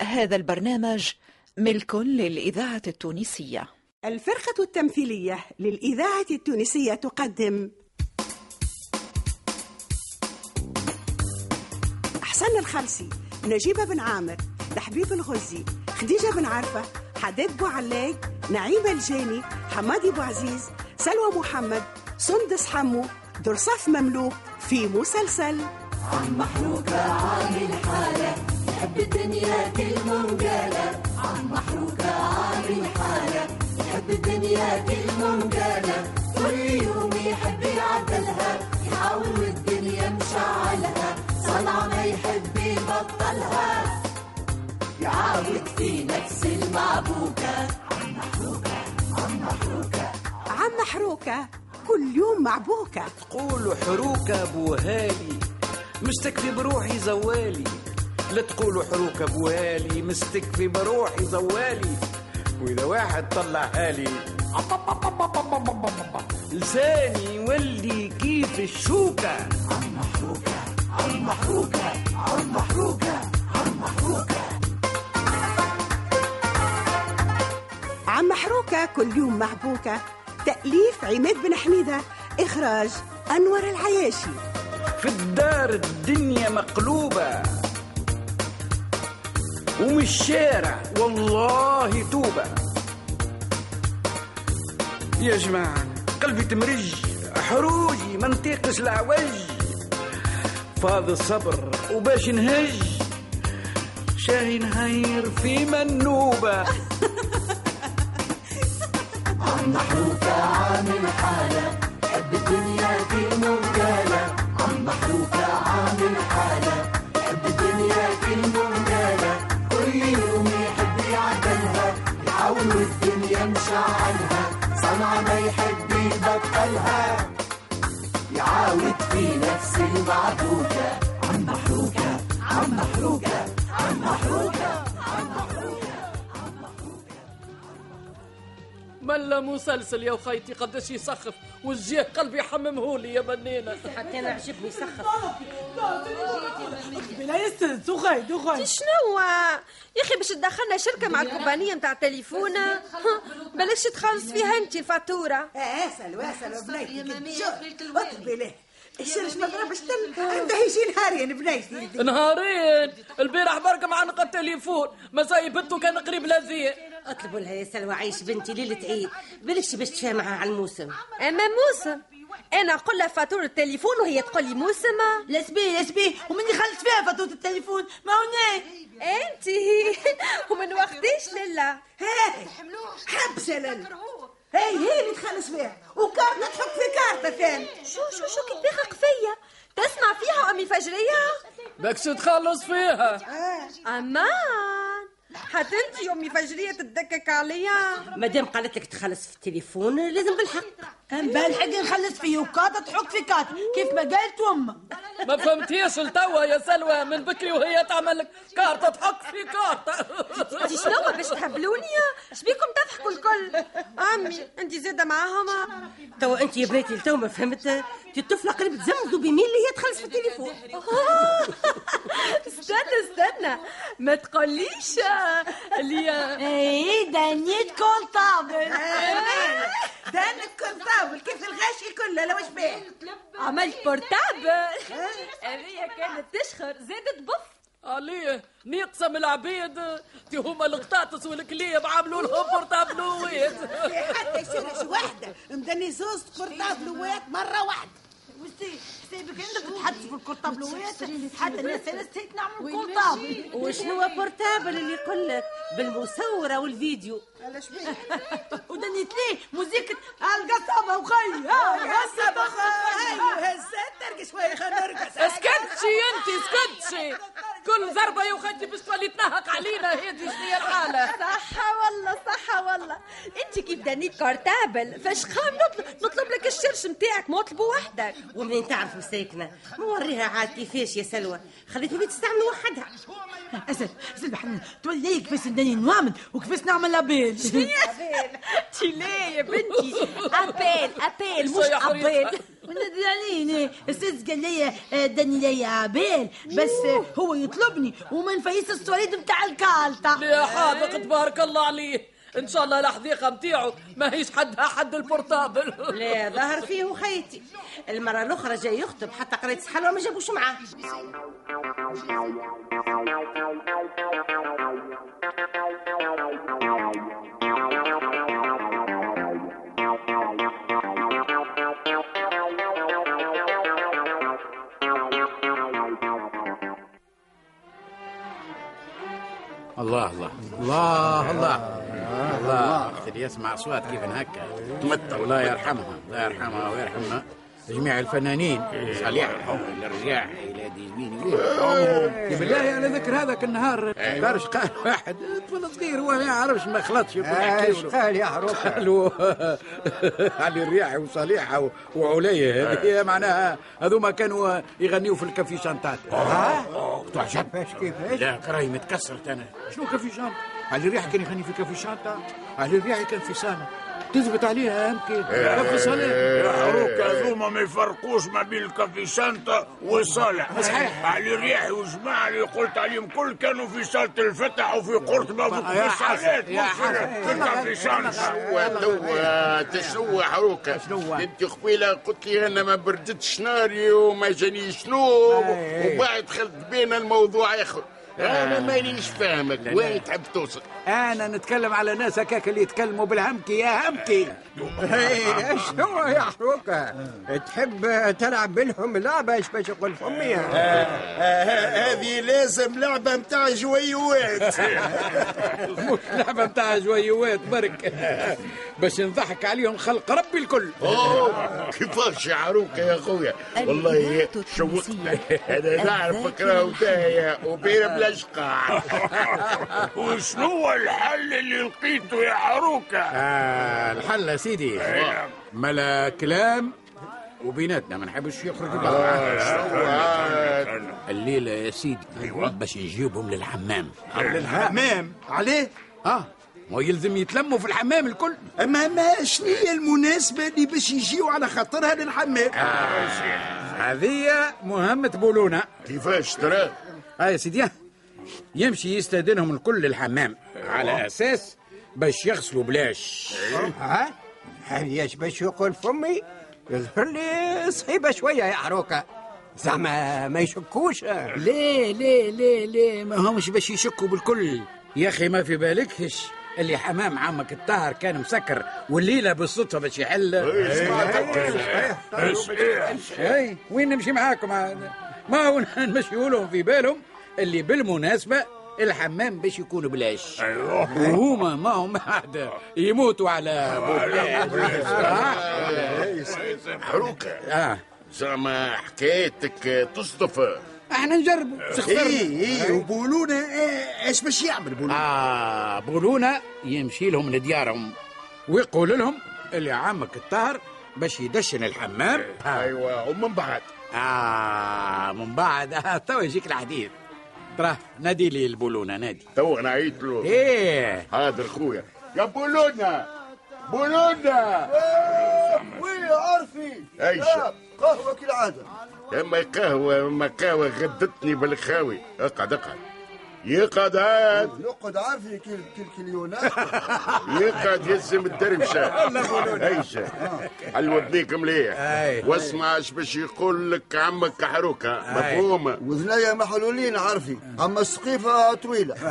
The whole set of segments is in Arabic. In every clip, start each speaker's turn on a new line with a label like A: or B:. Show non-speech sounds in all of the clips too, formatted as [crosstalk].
A: هذا البرنامج ملك للإذاعة التونسية.
B: الفرقة التمثيلية للإذاعة التونسية تقدم. حسن الخلسي نجيب بن عامر لحبيب الغزي خديجة بن عرفة حداد بوعلاي نعيمة الجاني حمادي بوعزيز سلوى محمد سندس حمو درصاف مملوك في مسلسل.
C: عم محروقة عامل حالة يحب الدنيا كل منقالة عم محروقة عامل حالة يحب الدنيا كل منقالة كل يوم يحب يعدلها. يحاول الدنيا مشعلها صنعة ما يحب يبطلها. يعاود في نفس المعبوكة عم محروقة عم محروقة
B: عم محروكة كل يوم معبوكة.
D: تقولوا حروكة بوهالي مستكفي بروحي زوالي. لا تقولوا حروكة بوهالي مستكفي بروحي زوالي. وإذا واحد طلع هالي لساني يولي كيف الشوكة
C: عم محروقة عم محروقة عم
B: محروكة كل يوم معبوكة تأليف عماد بن حميدة إخراج أنور العياشي
D: في الدار الدنيا مقلوبة ومن الشارع. والله توبة. يا جماعة قلبي تمرج حروجي ما نطيقش العوج فاض الصبر وباش نهج. شاهي نهير في منوبة.
C: عم [laughs] محروقة عامل حالة. يحب يبطلها يعاود في نفس المعبوكة عم محروقة عم محروقة عم محروقة
E: ملا مسلسل يا وخيتي قداش يسخف. والجيه قلبي يحممهولي يا بنينة.
F: حتى أنا عجبني سخف
G: بلا يستنس وخيد وخيد
H: شنو؟ يا أخي باش تدخلنا شركة مع الكومبانيه نتاع التليفون بلاش تخلص فيها أنت الفاتورة.
B: آه سلوى سلوى بنيتي شوف اطلبي له الشرش ما ضربش تل عنده يجي نهارين بنيتي
E: نهارين. البارح برك معنق التليفون مساي بنته كان قريب لذيذ.
F: أطلبوا لها يا سلوى عيش بنتي ليلة عيد. بلاش باش تفهمها على الموسم.
H: أما موسم؟ أنا أقول لها فاتورة التليفون وهي تقول لي موسم.
G: لا سبيه لا سبيه. ومن يخلص فيها فاتورة التليفون. ما هنا
H: انت. [laughs] ومن وقتيش لله؟
B: هاي حبس يا هاي هي اللي تخلص فيها. وكارت تحط في كارتة ثاني
H: شو شو شو كي تدقق فيا تسمع فيها امي فجرية؟
E: باكش تخلص فيها.
H: أمان حتى انت امي فجريه تدقق عليا.
F: مادام قالت لك تخلص في التليفون لازم بالحق.
G: بالحق نخلص فيه وكاتا تحط في كات كيف ما قالت أمه.
E: ما فهمتيش لتوا يا سلوى من بكري وهي تعمل لك كارتة تحط في كارتة
H: انت شنو؟ باش تهبلوني؟ شبيكم تضحكوا الكل؟ أمي أنت زاده معاهم
F: توا أنت يا بناتي تو ما فهمت. انت الطفلة قريب تزمزوا بمين اللي هي تخلص في التليفون. [laughs]
H: استنى استنى. ما تقوليش آه، اللي
G: إيه دنيت كل طابل [laughs]
B: دانك كنطاول كيف الغاشي كله لو شبيه
H: عملت بورتابل. [laughs] هذه كانت تشخر. زادت بف
E: عليه ناقصة من العبيد. تي هما القطاطس والكليب عملوا لهم بورتابلوات [laughs]
B: حتى شرش واحدة مدني زوز بورتابلوات مرة واحدة.
G: وستي حسابك انك تحدث في الكرطابلوات حتى الناس أنا نسيت نعمل كرطابل
F: وشنو هو بورتابل اللي يقول لك بالمصورة والفيديو؟ [laughs]
G: ودنيت ليه موزيكة القصابة وخي. ها
B: هسه هاي هسه ترقص شوية خلينا نرقص [laughs]
E: اسكتشي انت اسكتشي. كل ضربة يا وخيتي باش تولي تنهق علينا هذه شنو الحالة؟
H: صح والله صح والله. انت كيف دنيت كارتابل فاش خام نطلب نطلب الشرش نتاعك ما طلبوا وحدك.
F: ومنين تعرف مساكنة نوريها عاد كيفاش يا سلوى. خليتها اللي تستعمل وحدها.
G: اسد اسد حنان تولي كيفاش ندني نوامن وكيفاش نعمل لابيل؟ [laughs]
H: تي ليه يا بنتي؟ [laughs] أبيل أبيل مش.
I: أبيل. [laughs] علينا أستاذ قال لي آه، داني لي عبال بس هو يطلبني وما نفيس السواليد نتاع الكالطة.
E: يا حاذق تبارك الله عليه إن شاء الله الحذيقه نتاعو ما هيش حدها حد البورتابل. [laughs]
F: لا ظهر فيه خيتي. المرة الأخرى جاي يخطب حتى قريت حلوة ما جابوش معاه.
D: الله الله. الله الله. الله اللي يسمع اصوات كيف هكا. تمتع الله يرحمها الله يرحمها ويرحم جميع الفنانين صالح الرجاع إلى دينين بالله على ذكر هذاك النهار كارش قال واحد طفل صغير هو ما يعرفش ما خلطش
J: إيش قال يا حروكه
D: قالوا [laughs] علي الرياحي وصالحة وعليا. هذه معناها هذوما كانوا يغنيوا في الكافي شانتات.
J: ها
D: تعجب
J: كيفاش
D: لا كراهي متكسرت أنا. شنو كان في علي الرياحي كان يغني في كافي شانتا علي الرياحي كان في صالة تثبت عليها في صالة
K: يا حروك هذوما ما يفرقوش ما بين الكافي سانتا وصالح.
D: صحيح.
K: علي الرياحي والجماعه اللي قلت عليهم كل كانوا في صاله الفتح وفي قرطبه وفي
D: يا
K: الصالات
D: حسن، يا حسن.
K: في الكافي سانتا
L: توا تشنو حروكه انت قبيلة قلت لي أنا ما بردتش ناري وما جانيش نوم. وبعد دخلت بينا الموضوع آخر. أنا مانيش فاهمك وين تحب توصل؟
D: أنا نتكلم على ناس هكاك اللي يتكلموا بالهمكي. يا همكي.
J: إيه، إيش هو يا حروكه تحب تلعب بينهم لعبه إيش باش يقول فمي
L: هذه لازم لعبة متاع جويوات. [laughs]
D: مش لعبة متاع جويوات برك. باش نضحك عليهم خلق ربي الكل.
L: أوه كيفاش يا عروكه يا خويا والله شوقتني. أنا نعرفك راهو تايا وبين بلا شقاع [laughs]
K: وشنو هو الحل اللي لقيته يا حروكه
D: آه الحل يا سيدي. ملا كلام وبيناتنا ما نحبش يخرج الليلة يا سيدي أيوة. باش نجيبهم للحمام.
L: للحمام؟ عليه؟
D: آه ما يلزم يتلموا في الحمام الكل.
L: أما ما شنو هي المناسبة اللي باش يجيو على خاطرها للحمام؟
D: هذه مهمة بولونة
L: كيفاش ترى؟
D: آه يا سيدي. يمشي يستاذنهم الكل للحمام على أساس باش يغسلوا بلاش
J: ها إيش باش يقول فمي يظهر لي صعيبه شوية يا حروكه زعما ما يشكوش
D: ليه ليه ليه ليه ما همش باش يشكوا بالكل يا أخي ما في بالكش اللي حمام عمك الطاهر كان مسكر والليله بالصدفه باش يحل اي وين نمشي معاكم عاد؟ ما هو نمشي لهم في بالهم اللي بالمناسبة الحمام باش يكون بلاش.
K: أيوه.
D: وهما ما هم عاد يموتوا على
L: حروكه
D: آه
L: زعما حكايتك تصدف.
D: أحنا نجربوا. شو اخترنا؟
L: اي اي وبولونا إيه، إيش باش يعمل بولونا؟
D: آه بولونا يمشي لهم لديارهم. ويقول لهم اللي عمك الطاهر باش يدشن الحمام.
L: أيوه ومن بعد؟
D: آه من بعد. آه [laughs] تو يجيك الحديث. ترى نادي لي البولونة نادي.
L: تو أنا عيط له.
D: إيه.
L: حاضر خويا. يا بولونا بولونا
C: وين عارفي
L: إيش
C: قهوة كالعادة.
L: أما قهوة أما قهوة غدتني بالخاوي. اقعد اقعد. يقعد. عاد
C: نقعد عارفي كل كل كليونات [laughs]
L: يقعد يلزم الدرمشه [laughs] إيش حل ودنيك مليح. واسمع إيش باش يقول لك عمك حروكة.
D: أي.
L: مفهومة.
C: وذنيا محلولين عارفي. أما السقيفة طويلة. [laughs]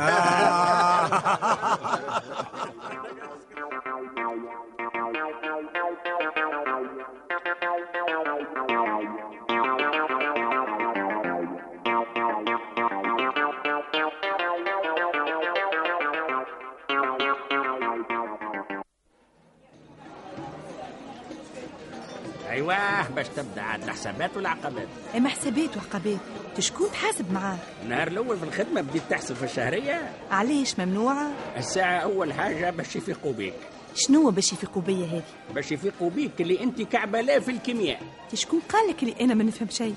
M: أيوه باش تبدأ عاد الحسابات والعقبات.
H: اما حسابات وعقبات شكون تحاسب معاه
M: النهار الأول في الخدمة بديت تحسب في الشهرية.
H: علاش ممنوعة
M: الساعة أول حاجة باش يفيقوا بيك.
I: شنو باش يفيقوا بيا هذه
M: باش يفيقوا بيك اللي أنت كعبة لا في الكيمياء.
I: انت شكون قال لك اللي أنا ما نفهم شيء؟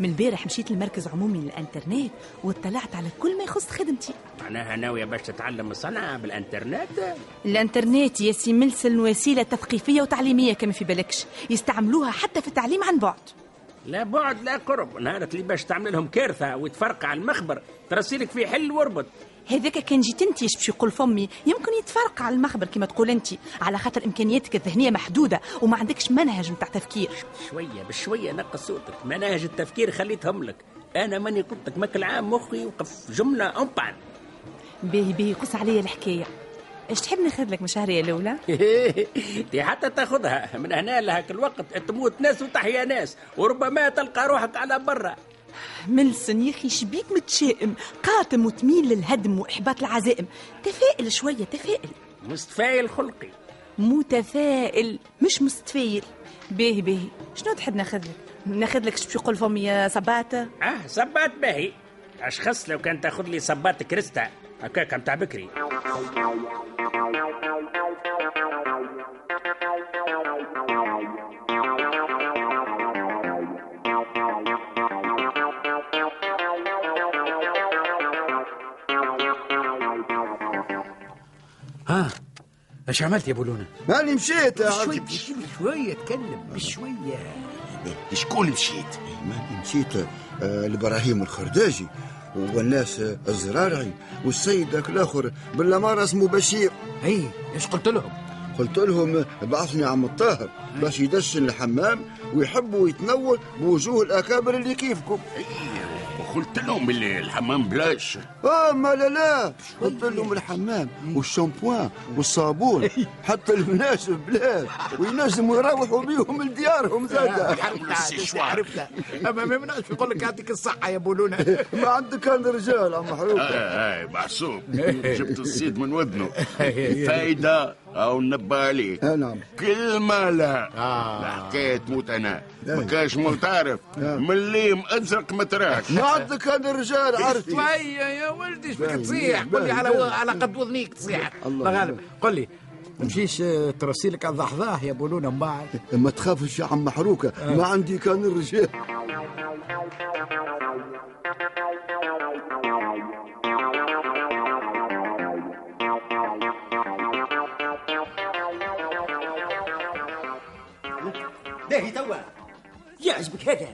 I: من البارح مشيت لمركز عمومي للإنترنت واطلعت على كل ما يخص خدمتي.
M: معناها ناويه باش تتعلم الصنعة بالإنترنت؟
I: الإنترنت يا سي ملسن وسيلة تثقيفية وتعليمية كما في بالكش. يستعملوها حتى في التعليم عن بعد.
M: لا بعد لا قرب. نهار اللي باش تعمل لهم كارثة وتفرقع على المخبر ترسيلك في حل وربط
I: هذاك كان جيت انت باش يقول فمي. يمكن يتفرق على المخبر كما تقول انت على خاطر إمكانياتك الذهنية محدودة وما عندكش منهج نتاع تفكير.
M: شوية بشوية نقص صوتك. مناهج التفكير خليتهم لك أنا ماني قلت لك ماك العام مخي وقف جملة أون
I: باهي باهي قص عليا الحكاية. إيش تحب ناخذ لك مشاريع الأولى؟ [laughs]
M: دي حتى تاخذها. من هنا لهاك الوقت. تموت ناس وتحيا ناس. وربما تلقى روحك على برا.
I: ملسن يا أخي شبيك متشائم قاتم وتميل للهدم وإحباط العزائم. تفائل شوية تفائل.
M: مستفايل خلقي.
I: متفائل مش مستفايل باهي باهي. شنو تحب ناخذ لك؟ ناخذ لك شو يقول فمي يا صباته؟
M: آه صبات باهي. اشخص لو كان تاخذ لي صبات كريستا؟ هكاك متاع بكري.
D: إيش عملت يا بولونة؟
N: ماني مشيت
D: بشوية بشوية تكلم بشوية
N: شكون مشيت؟ ماني مشيت آه، لإبراهيم الخرداجي والناس الزرارعي والسيد ذاك الآخر بالأمارة اسمه بشير
D: اي إيش قلت لهم؟
N: قلت لهم بعثني عم الطاهر باش يدشن الحمام ويحبوا يتنول بوجوه الأكابر اللي كيفكم
L: وقلت لهم اللي الحمام بلاش.
N: آه ما لا لا. قلت لهم الحمام والشامبوان والصابون. حتى المناشف بلاش وينجموا يروحوا بيهم لديارهم زاد
D: عرفتها. أما ما يمنعش يقول لك يعطيك الصحة يا بولونه
N: ما عندك كان رجال عم
L: آه آه محسوب جبت الصيد من ودنه. فايدة أو نبى عليك.
N: نعم.
L: كلمة لا. الحكاية تموت أنا. ما كاش معترف مليم أزرق ما تراش.
N: ما عندك كان رجال عرفتي
D: شوية يا ولدي إيش بك تصيح؟ قل لي على على قد وذنيك تصيح. الله غالب قل لي. تمشيش ترسيلك على الضحضاح يا بولونة من بعد.
N: ما تخافش يا عم محروكه ما عندي كان الرجال.
O: باهي توا يعجبك هذا؟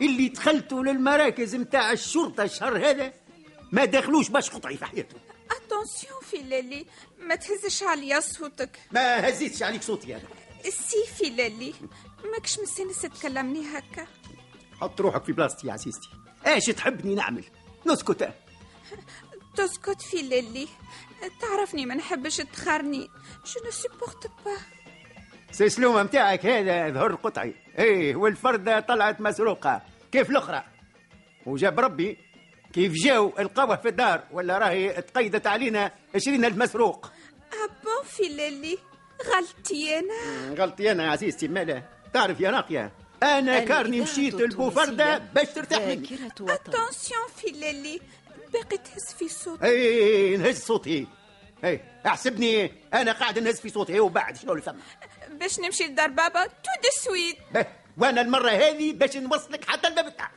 O: اللي دخلتوا للمراكز متاع الشرطة الشهر هذا ما دخلوش باش قطعي في حياتهم.
P: attention في لالي ما تهزش عليا صوتك.
O: ما هزيتش عليك صوتي أنا.
P: سي في لالي ماكش مستانس تكلمني هكا.
O: حط روحك في بلاصتي يا عزيزتي. إيش تحبني نعمل؟ نسكت.
P: تسكت في لالي تعرفني ما نحبش تخارني. je ne supporte pas
O: سلومه متاعك هذا ظهر قطعي إيه والفردة طلعت مسروقة كيف الأخرى وجاب ربي كيف جاو القوه في الدار ولا راهي تقيدت علينا عشرين ألف مسروق
P: أبو في لالي غلطي أنا
O: غلطي أنا عزيزتي مالا تعرف يا راقية أنا كارني مشيت لبوفردة باش ترتاح مني
P: اتونسيون في لالي باقي تهز في صوتك
O: اي نهز صوتي اي احسبني أنا قاعد نهز في صوتي وبعد شنو اللي فما
P: باش نمشي لدار بابا تو دي سويت.
O: وأنا المرة هذه باش نوصلك حتى الباب بتاعك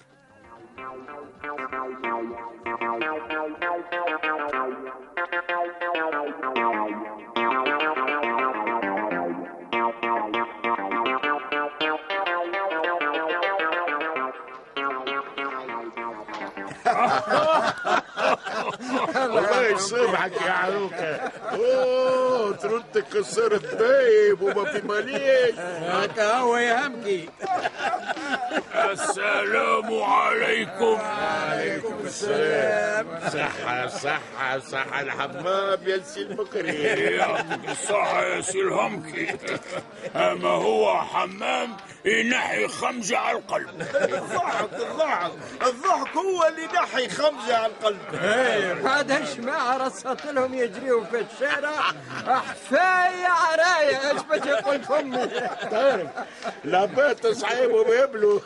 L: الله يسامحك يا عروكة أوه تردك كسرت بايب وما في ماليش
Q: هكا هو يهمكي
K: السلام عليكم.
L: عليكم السلام. صحة صحة صحة الحمام يا سي المكري
K: الصحة يا سي الهمكي. أما هو حمام ينحي خمجة على القلب.
Q: الضحك الضحك. الضحك هو اللي نحي خمزة على القلب.
J: هذا الجماعة رصت لهم يجريوا في الشارع. حفاية عراية إيش باش يقول فمي
L: تعرف لابات صعيب وبيبلوا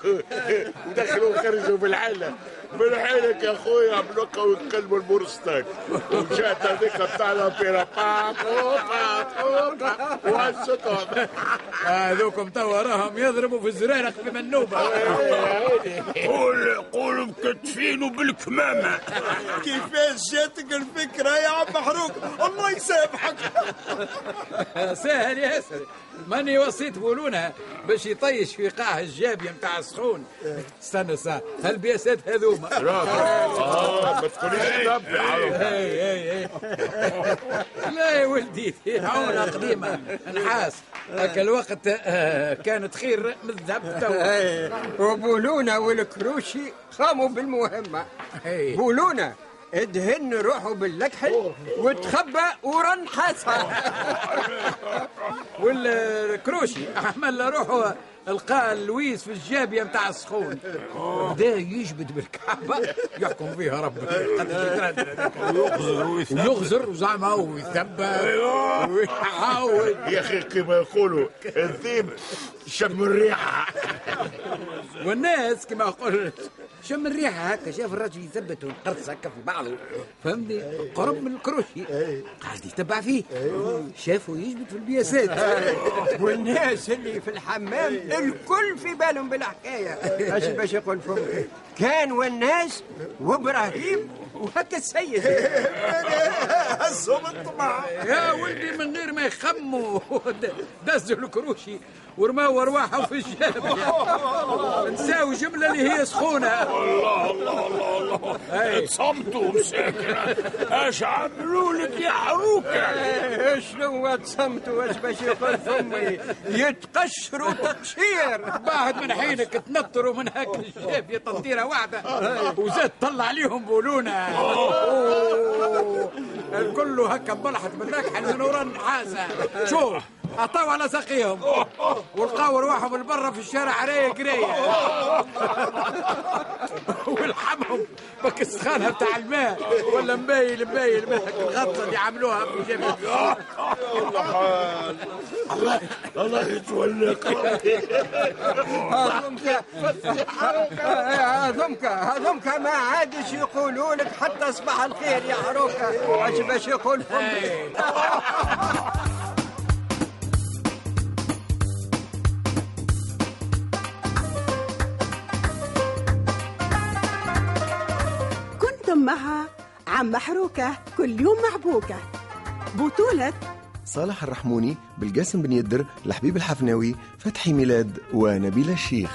L: ودخلوا وخرجوا بالعالة من حينك يا خويا بلقوا يتكلموا البورستان وجات هذيك الأوبرا بابو بابو وهزتهم
D: هذوكم توا راهم يضربوا في الزرارق بمنوبة
K: قول قول مكتفين وبالكمامة.
J: كيفاش جاتك الفكرة يا عم محروق؟ الله يسامحك.
D: سهل ياسر ماني وصيت بولونها باش يطيش في قاع الجابية متاع السخون استنى ساعة هالبياسات هذوما
L: آه، ما تكونيش تتبع
D: اي اي لا يا ولدي عونة قديمة نحاس هكا الوقت كانت خير من الذهب
J: إيه، وبولونا والكروشي قاموا بالمهمة بولونا ادهن روحه باللكحل وتخبى ورا نحاسها
D: والكروشي عمل روحه لقى لويس في الجابية متاع السخون. بدا يجبد بالكعبة يحكم فيها ربك ويغزر ويغزر وزعما ويثبت. ويعاود
L: يا أخي كما يقولوا الذيب شم الريحة.
D: والناس كما يقول شم الريحة هكا؟ شاف الراجل يثبت ويقرص هكا في بعضه فهمني قرب من الكروشي. قاعد يتبع فيه. شافه يجبد في البياسات.
J: والناس اللي في الحمام الكل في بالهم بالحكاية. اش باش يقول فمي كان والناس وإبراهيم وهكا السيد.
D: هزهم الطمع. يا ولدي من غير ما يخموا. [laughs] دزوا الكروشي ورماو أرواحهم في الجابية [laughs] نساو جملة اللي هي سخونة. [laughs]
K: الله الله الله الله.
D: أي.
K: تصمتوا مساكنة اش عملوا لك يا حروكة
J: شنو تصمتوا اش باش يقول فمي؟ يتقشروا تقشير.
D: بعد من حينك تنطروا من هاك الجابية تنطيرة واحدة. وزاد طلع عليهم بولونا. أوه. الكل هكا بلحت بالنكحل من ورا النحاسة. شوف. عطاو على ساقيهم. ولقاو رواحهم البرة في الشارع رايق رايق [laughs] ولحمهم بك السخانة بتاع الماء. ولا مبايل مبايل بهك الغطة اللي عملوها في جبل.
K: الله الله يتولك
J: هذمك هذمك هذمك ما عادش يقولوا لك حتى صباح الخير يا حروكه اش باش يقول
B: عم محروكة. كل يوم محبوكة. بطولة
R: صالح الرحموني بالقاسم بن يدر الحبيب الحفناوي فتحي ميلاد ونبيل الشيخ.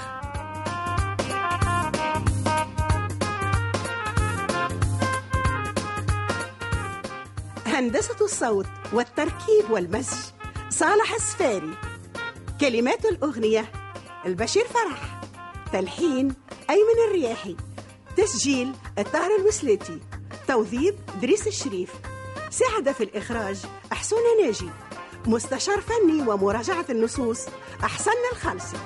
B: هندسة الصوت والتركيب والمزج صالح السفاري. كلمات الأغنية البشير فرح. تلحين أيمن الرياحي. تسجيل الطاهر الوسلاتي توظيف دريس الشريف. ساعد في الإخراج أحسون ناجي. مستشار فني ومراجعة النصوص أحسن الخالصي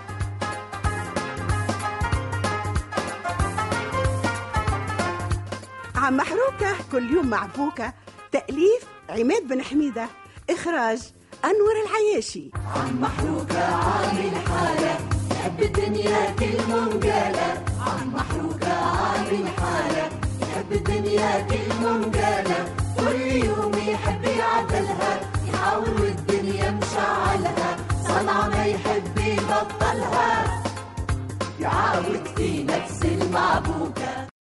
B: عم محروكة كل يوم مع بوكة تأليف عماد بن حميدة. إخراج أنور العياشي.
C: عم محروكة عامل حالة. يحب الدنيا كل منقالة عم محروكة عامل حالة. الدنيا كل منقالة كل يوم يحب يعدلها يحاول والدنيا مشعلها. صنعة ما يحب يبطلها. يعاود في نفس المعبوكة